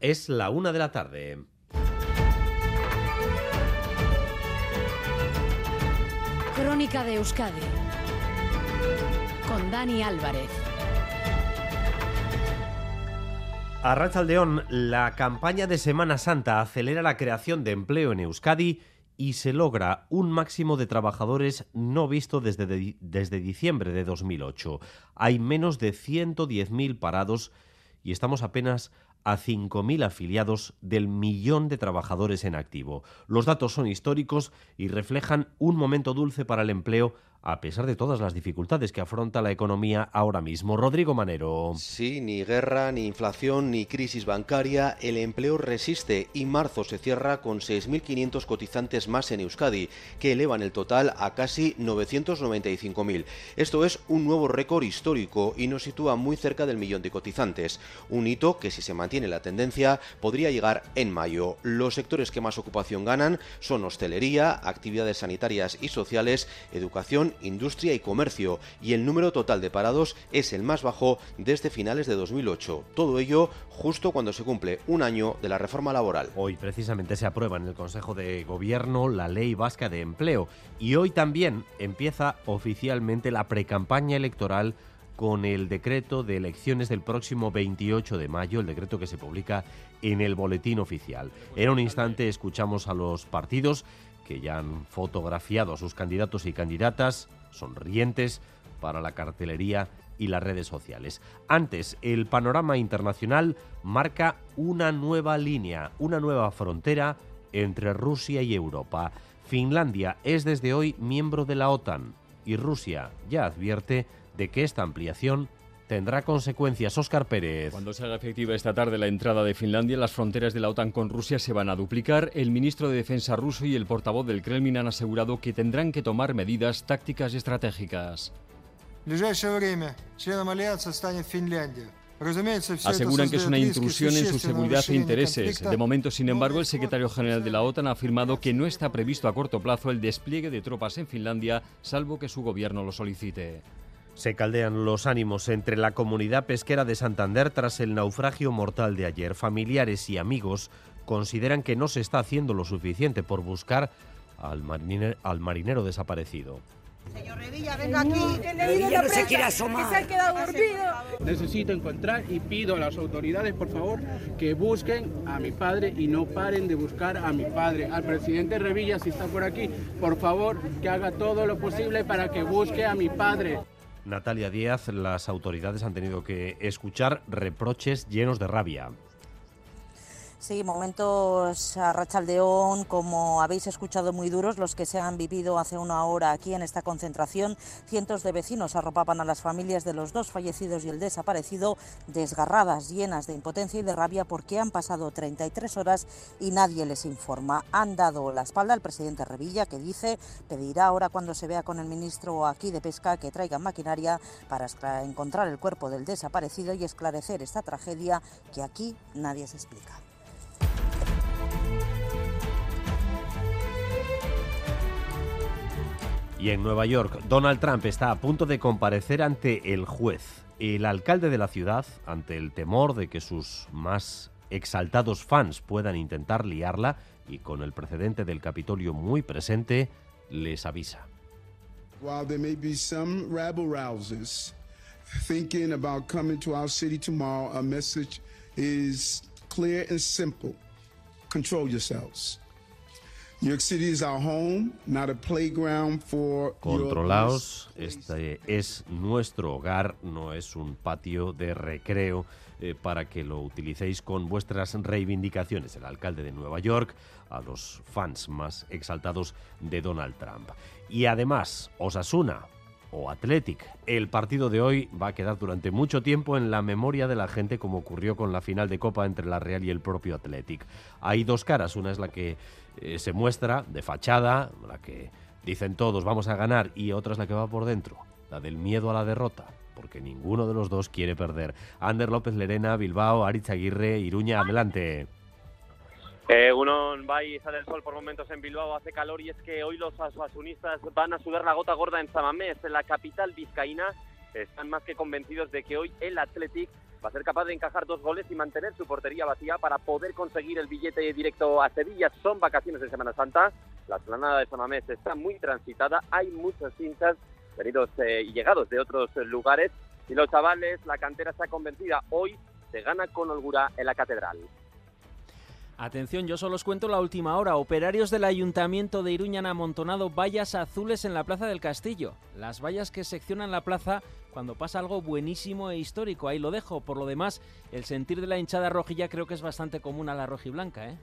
Es la una de la tarde. Crónica de Euskadi con Dani Álvarez. A Rachaldeón, la campaña de Semana Santa acelera la creación de empleo en Euskadi y se logra un máximo de trabajadores no visto desde, de- desde diciembre de 2008. Hay menos de 110.000 parados y estamos apenas a 5.000 afiliados del millón de trabajadores en activo. Los datos son históricos y reflejan un momento dulce para el empleo a pesar de todas las dificultades que afronta la economía ahora mismo. Rodrigo Manero. Sí, ni guerra, ni inflación, ni crisis bancaria, el empleo resiste y marzo se cierra con 6.500 cotizantes más en Euskadi, que elevan el total a casi 995.000. Esto es un nuevo récord histórico y nos sitúa muy cerca del millón de cotizantes, un hito que si se mantiene la tendencia podría llegar en mayo. Los sectores que más ocupación ganan son hostelería, actividades sanitarias y sociales, educación, industria y comercio, y el número total de parados es el más bajo desde finales de 2008. Todo ello justo cuando se cumple un año de la reforma laboral. Hoy precisamente se aprueba en el Consejo de Gobierno la Ley Vasca de Empleo y hoy también empieza oficialmente la precampaña electoral con el decreto de elecciones del próximo 28 de mayo, el decreto que se publica en el boletín oficial. En un instante escuchamos a los partidos que ya han fotografiado a sus candidatos y candidatas sonrientes para la cartelería y las redes sociales. Antes, el panorama internacional marca una nueva línea, una nueva frontera entre Rusia y Europa. Finlandia es desde hoy miembro de la OTAN y Rusia ya advierte de que esta ampliación tendrá consecuencias. Óscar Pérez. Cuando se haga efectiva esta tarde la entrada de Finlandia, las fronteras de la OTAN con Rusia se van a duplicar. El ministro de Defensa ruso y el portavoz del Kremlin han asegurado que tendrán que tomar medidas tácticas y estratégicas. Aseguran que es una intrusión en su seguridad e intereses. De momento, sin embargo, el secretario general de la OTAN ha afirmado que no está previsto a corto plazo el despliegue de tropas en Finlandia, salvo que su gobierno lo solicite. Se caldean los ánimos entre la comunidad pesquera de Santander tras el naufragio mortal de ayer. Familiares y amigos consideran que no se está haciendo lo suficiente por buscar al mariner- al marinero desaparecido. Señor Revilla, venga aquí. No se quiere asomar. Que se ha quedado dormido. Necesito encontrar y pido a las autoridades, por favor, que busquen a mi padre y no paren de buscar a mi padre. Al presidente Revilla, si está por aquí, por favor, que haga todo lo posible para que busque a mi padre. Natalia Díaz, las autoridades han tenido que escuchar reproches llenos de rabia. Sí, momentos a Rachaldeón, como habéis escuchado, muy duros, los que se han vivido hace una hora aquí en esta concentración. Cientos de vecinos arropaban a las familias de los dos fallecidos y el desaparecido, desgarradas, llenas de impotencia y de rabia porque han pasado 33 horas y nadie les informa. Han dado la espalda al presidente Revilla, que dice pedirá ahora cuando se vea con el ministro aquí de Pesca que traigan maquinaria para encontrar el cuerpo del desaparecido y esclarecer esta tragedia que aquí nadie se explica. Y en Nueva York, Donald Trump está a punto de comparecer ante el juez. El alcalde de la ciudad, ante el temor de que sus más exaltados fans puedan intentar liarla, y con el precedente del Capitolio muy presente, les avisa. While there may be some rabble rousers thinking about coming to our city tomorrow, our message is clear and simple. Control yourselves. Controlaos, este es nuestro hogar, no es un patio de recreo eh, para que lo utilicéis con vuestras reivindicaciones. El alcalde de Nueva York a los fans más exaltados de Donald Trump. Y además, Osasuna o Athletic, el partido de hoy va a quedar durante mucho tiempo en la memoria de la gente como ocurrió con la final de Copa entre la Real y el propio Athletic. Hay dos caras, una es la que eh, se muestra de fachada, la que dicen todos vamos a ganar y otra es la que va por dentro, la del miedo a la derrota, porque ninguno de los dos quiere perder. Ander López Lerena, Bilbao, Aritz Aguirre, Iruña, adelante. Eh, uno va y sale el sol por momentos en Bilbao, hace calor y es que hoy los asuasunistas van a sudar la gota gorda en Samamés, en la capital vizcaína. Están más que convencidos de que hoy el Athletic va a ser capaz de encajar dos goles y mantener su portería vacía para poder conseguir el billete directo a Sevilla. Son vacaciones de Semana Santa. La explanada de Samamés está muy transitada. Hay muchos hinchas venidos eh, y llegados de otros lugares. Y los chavales, la cantera está convencida. Hoy se gana con holgura en la catedral. Atención, yo solo os cuento la última hora. Operarios del Ayuntamiento de Iruña han amontonado vallas azules en la Plaza del Castillo. Las vallas que seccionan la plaza cuando pasa algo buenísimo e histórico. Ahí lo dejo. Por lo demás, el sentir de la hinchada rojilla creo que es bastante común a la rojiblanca, ¿eh?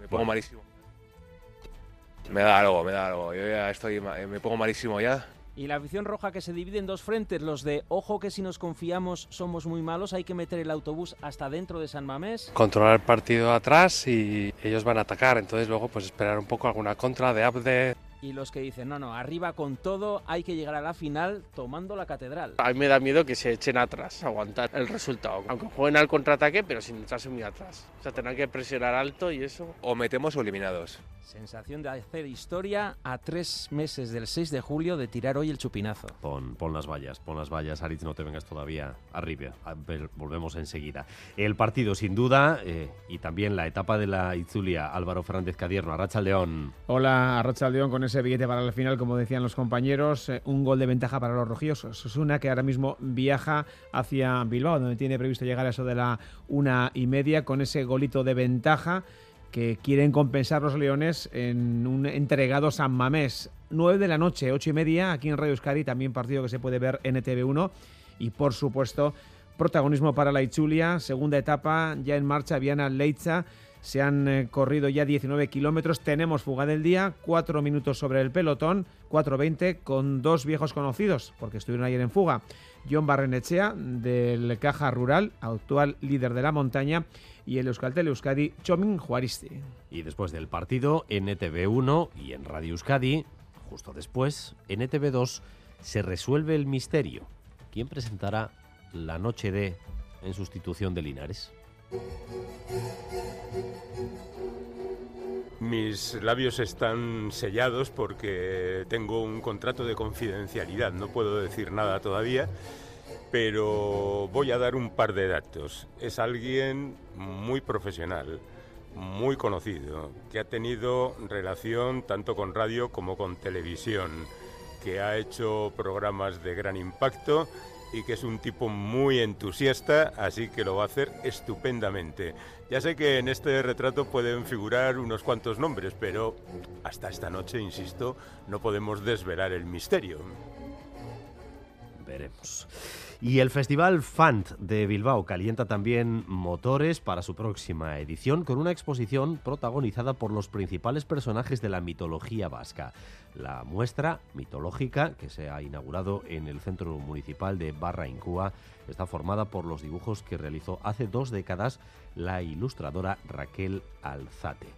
Me pongo malísimo. Me da algo, me da algo. Yo ya estoy, me pongo malísimo ya. Y la afición roja que se divide en dos frentes, los de ojo que si nos confiamos somos muy malos, hay que meter el autobús hasta dentro de San Mamés. Controlar el partido atrás y ellos van a atacar, entonces luego pues esperar un poco alguna contra de Abde. Y los que dicen, no, no, arriba con todo, hay que llegar a la final tomando la catedral. A mí me da miedo que se echen atrás, aguantar el resultado. Aunque jueguen al contraataque, pero sin echarse muy atrás. O sea, tendrán que presionar alto y eso. O metemos o eliminados. Sensación de hacer historia a tres meses del 6 de julio de tirar hoy el chupinazo. Pon, pon las vallas, pon las vallas, Aritz, no te vengas todavía arriba. Volvemos enseguida. El partido, sin duda, eh, y también la etapa de la Itzulia, Álvaro Fernández Cadierno, Arracha León. Hola, Arracha León, con ese billete para la final, como decían los compañeros, eh, un gol de ventaja para los rojiosos. Es una que ahora mismo viaja hacia Bilbao, donde tiene previsto llegar a eso de la una y media, con ese golito de ventaja que quieren compensar los Leones en un entregado San Mamés. 9 de la noche, 8 y media, aquí en Radio Euskadi, también partido que se puede ver en ETV1. Y por supuesto, protagonismo para la Ichulia, segunda etapa, ya en marcha, Viana Leitza. Se han eh, corrido ya 19 kilómetros, tenemos fuga del día, 4 minutos sobre el pelotón, 4.20 con dos viejos conocidos, porque estuvieron ayer en fuga. John Barrenechea, del Caja Rural, actual líder de la montaña, y el Euskaltel Euskadi, Chomin Juaristi. Y después del partido, en ETV1 y en Radio Euskadi, justo después, en ETV2, se resuelve el misterio. ¿Quién presentará la noche de en sustitución de Linares? Mis labios están sellados porque tengo un contrato de confidencialidad, no puedo decir nada todavía, pero voy a dar un par de datos. Es alguien muy profesional, muy conocido, que ha tenido relación tanto con radio como con televisión, que ha hecho programas de gran impacto y que es un tipo muy entusiasta, así que lo va a hacer estupendamente. Ya sé que en este retrato pueden figurar unos cuantos nombres, pero hasta esta noche, insisto, no podemos desvelar el misterio. Veremos. Y el Festival FANT de Bilbao calienta también motores para su próxima edición con una exposición protagonizada por los principales personajes de la mitología vasca. La muestra mitológica, que se ha inaugurado en el Centro Municipal de Barra Incúa, está formada por los dibujos que realizó hace dos décadas la ilustradora Raquel Alzate.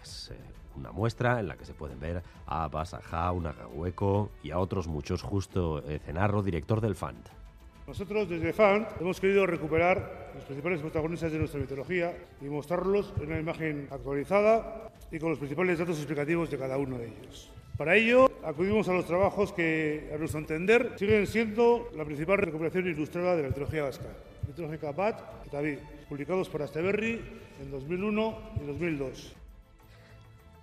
Es eh, una muestra en la que se pueden ver a Basajá, Unagahueco y a otros muchos, justo Cenarro, director del FANT. Nosotros desde FANT hemos querido recuperar los principales protagonistas de nuestra mitología y mostrarlos en una imagen actualizada y con los principales datos explicativos de cada uno de ellos. Para ello, acudimos a los trabajos que, a nuestro entender, siguen siendo la principal recuperación ilustrada de la mitología vasca. Mitológica Bat y David, publicados por Asteberri en 2001 y 2002.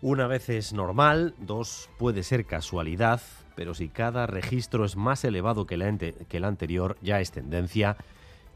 Una vez es normal, dos puede ser casualidad, pero si cada registro es más elevado que, que el anterior, ya es tendencia,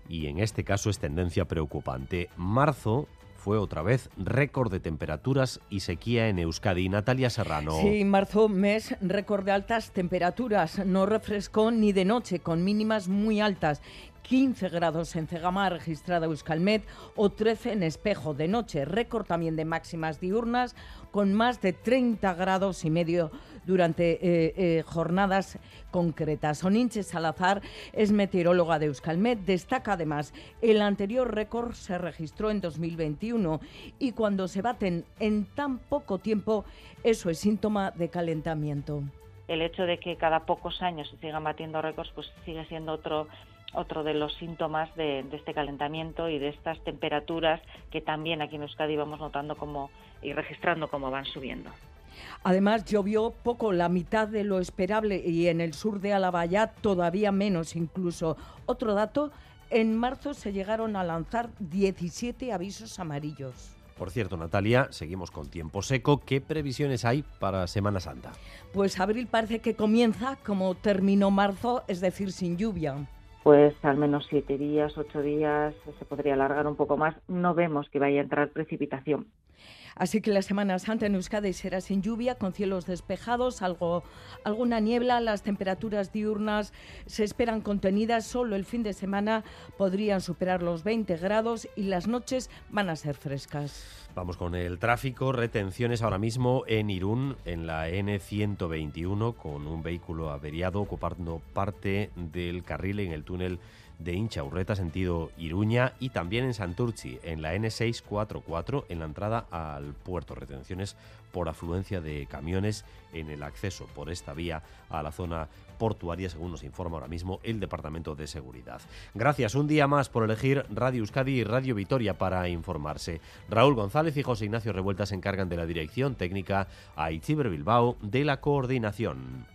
y en este caso es tendencia preocupante. Marzo fue otra vez récord de temperaturas y sequía en Euskadi. Natalia Serrano. Sí, marzo, mes récord de altas temperaturas. No refrescó ni de noche, con mínimas muy altas. 15 grados en Cegama registrada Euskalmet o 13 en Espejo de noche. Récord también de máximas diurnas con más de 30 grados y medio durante eh, eh, jornadas concretas. Oninche Salazar es meteoróloga de Euskalmet. Destaca además el anterior récord se registró en 2021 y cuando se baten en tan poco tiempo, eso es síntoma de calentamiento. El hecho de que cada pocos años se sigan batiendo récords, pues sigue siendo otro otro de los síntomas de, de, este calentamiento y de estas temperaturas que también aquí en Euskadi vamos notando como y registrando cómo van subiendo. Además, llovió poco, la mitad de lo esperable, y en el sur de Álava ya todavía menos incluso. Otro dato, en marzo se llegaron a lanzar 17 avisos amarillos. Por cierto, Natalia, seguimos con tiempo seco. ¿Qué previsiones hay para Semana Santa? Pues abril parece que comienza como terminó marzo, es decir, sin lluvia pues al menos siete días, ocho días, se podría alargar un poco más. No vemos que vaya a entrar precipitación. Así que la Semana Santa en Euskadi será sin lluvia, con cielos despejados, algo, alguna niebla. Las temperaturas diurnas se esperan contenidas. Solo el fin de semana podrían superar los 20 grados y las noches van a ser frescas. Vamos con el tráfico. Retenciones ahora mismo en Irún, en la N121, con un vehículo averiado ocupando parte del carril en el túnel de Inchaurreta, sentido Iruña, y también en Santurci, en la N644, en la entrada al puerto. Retenciones por afluencia de camiones en el acceso por esta vía a la zona portuaria, según nos informa ahora mismo el Departamento de Seguridad. Gracias un día más por elegir Radio Euskadi y Radio Vitoria para informarse. Raúl González y José Ignacio Revuelta se encargan de la dirección técnica, a Itziber Bilbao de la coordinación.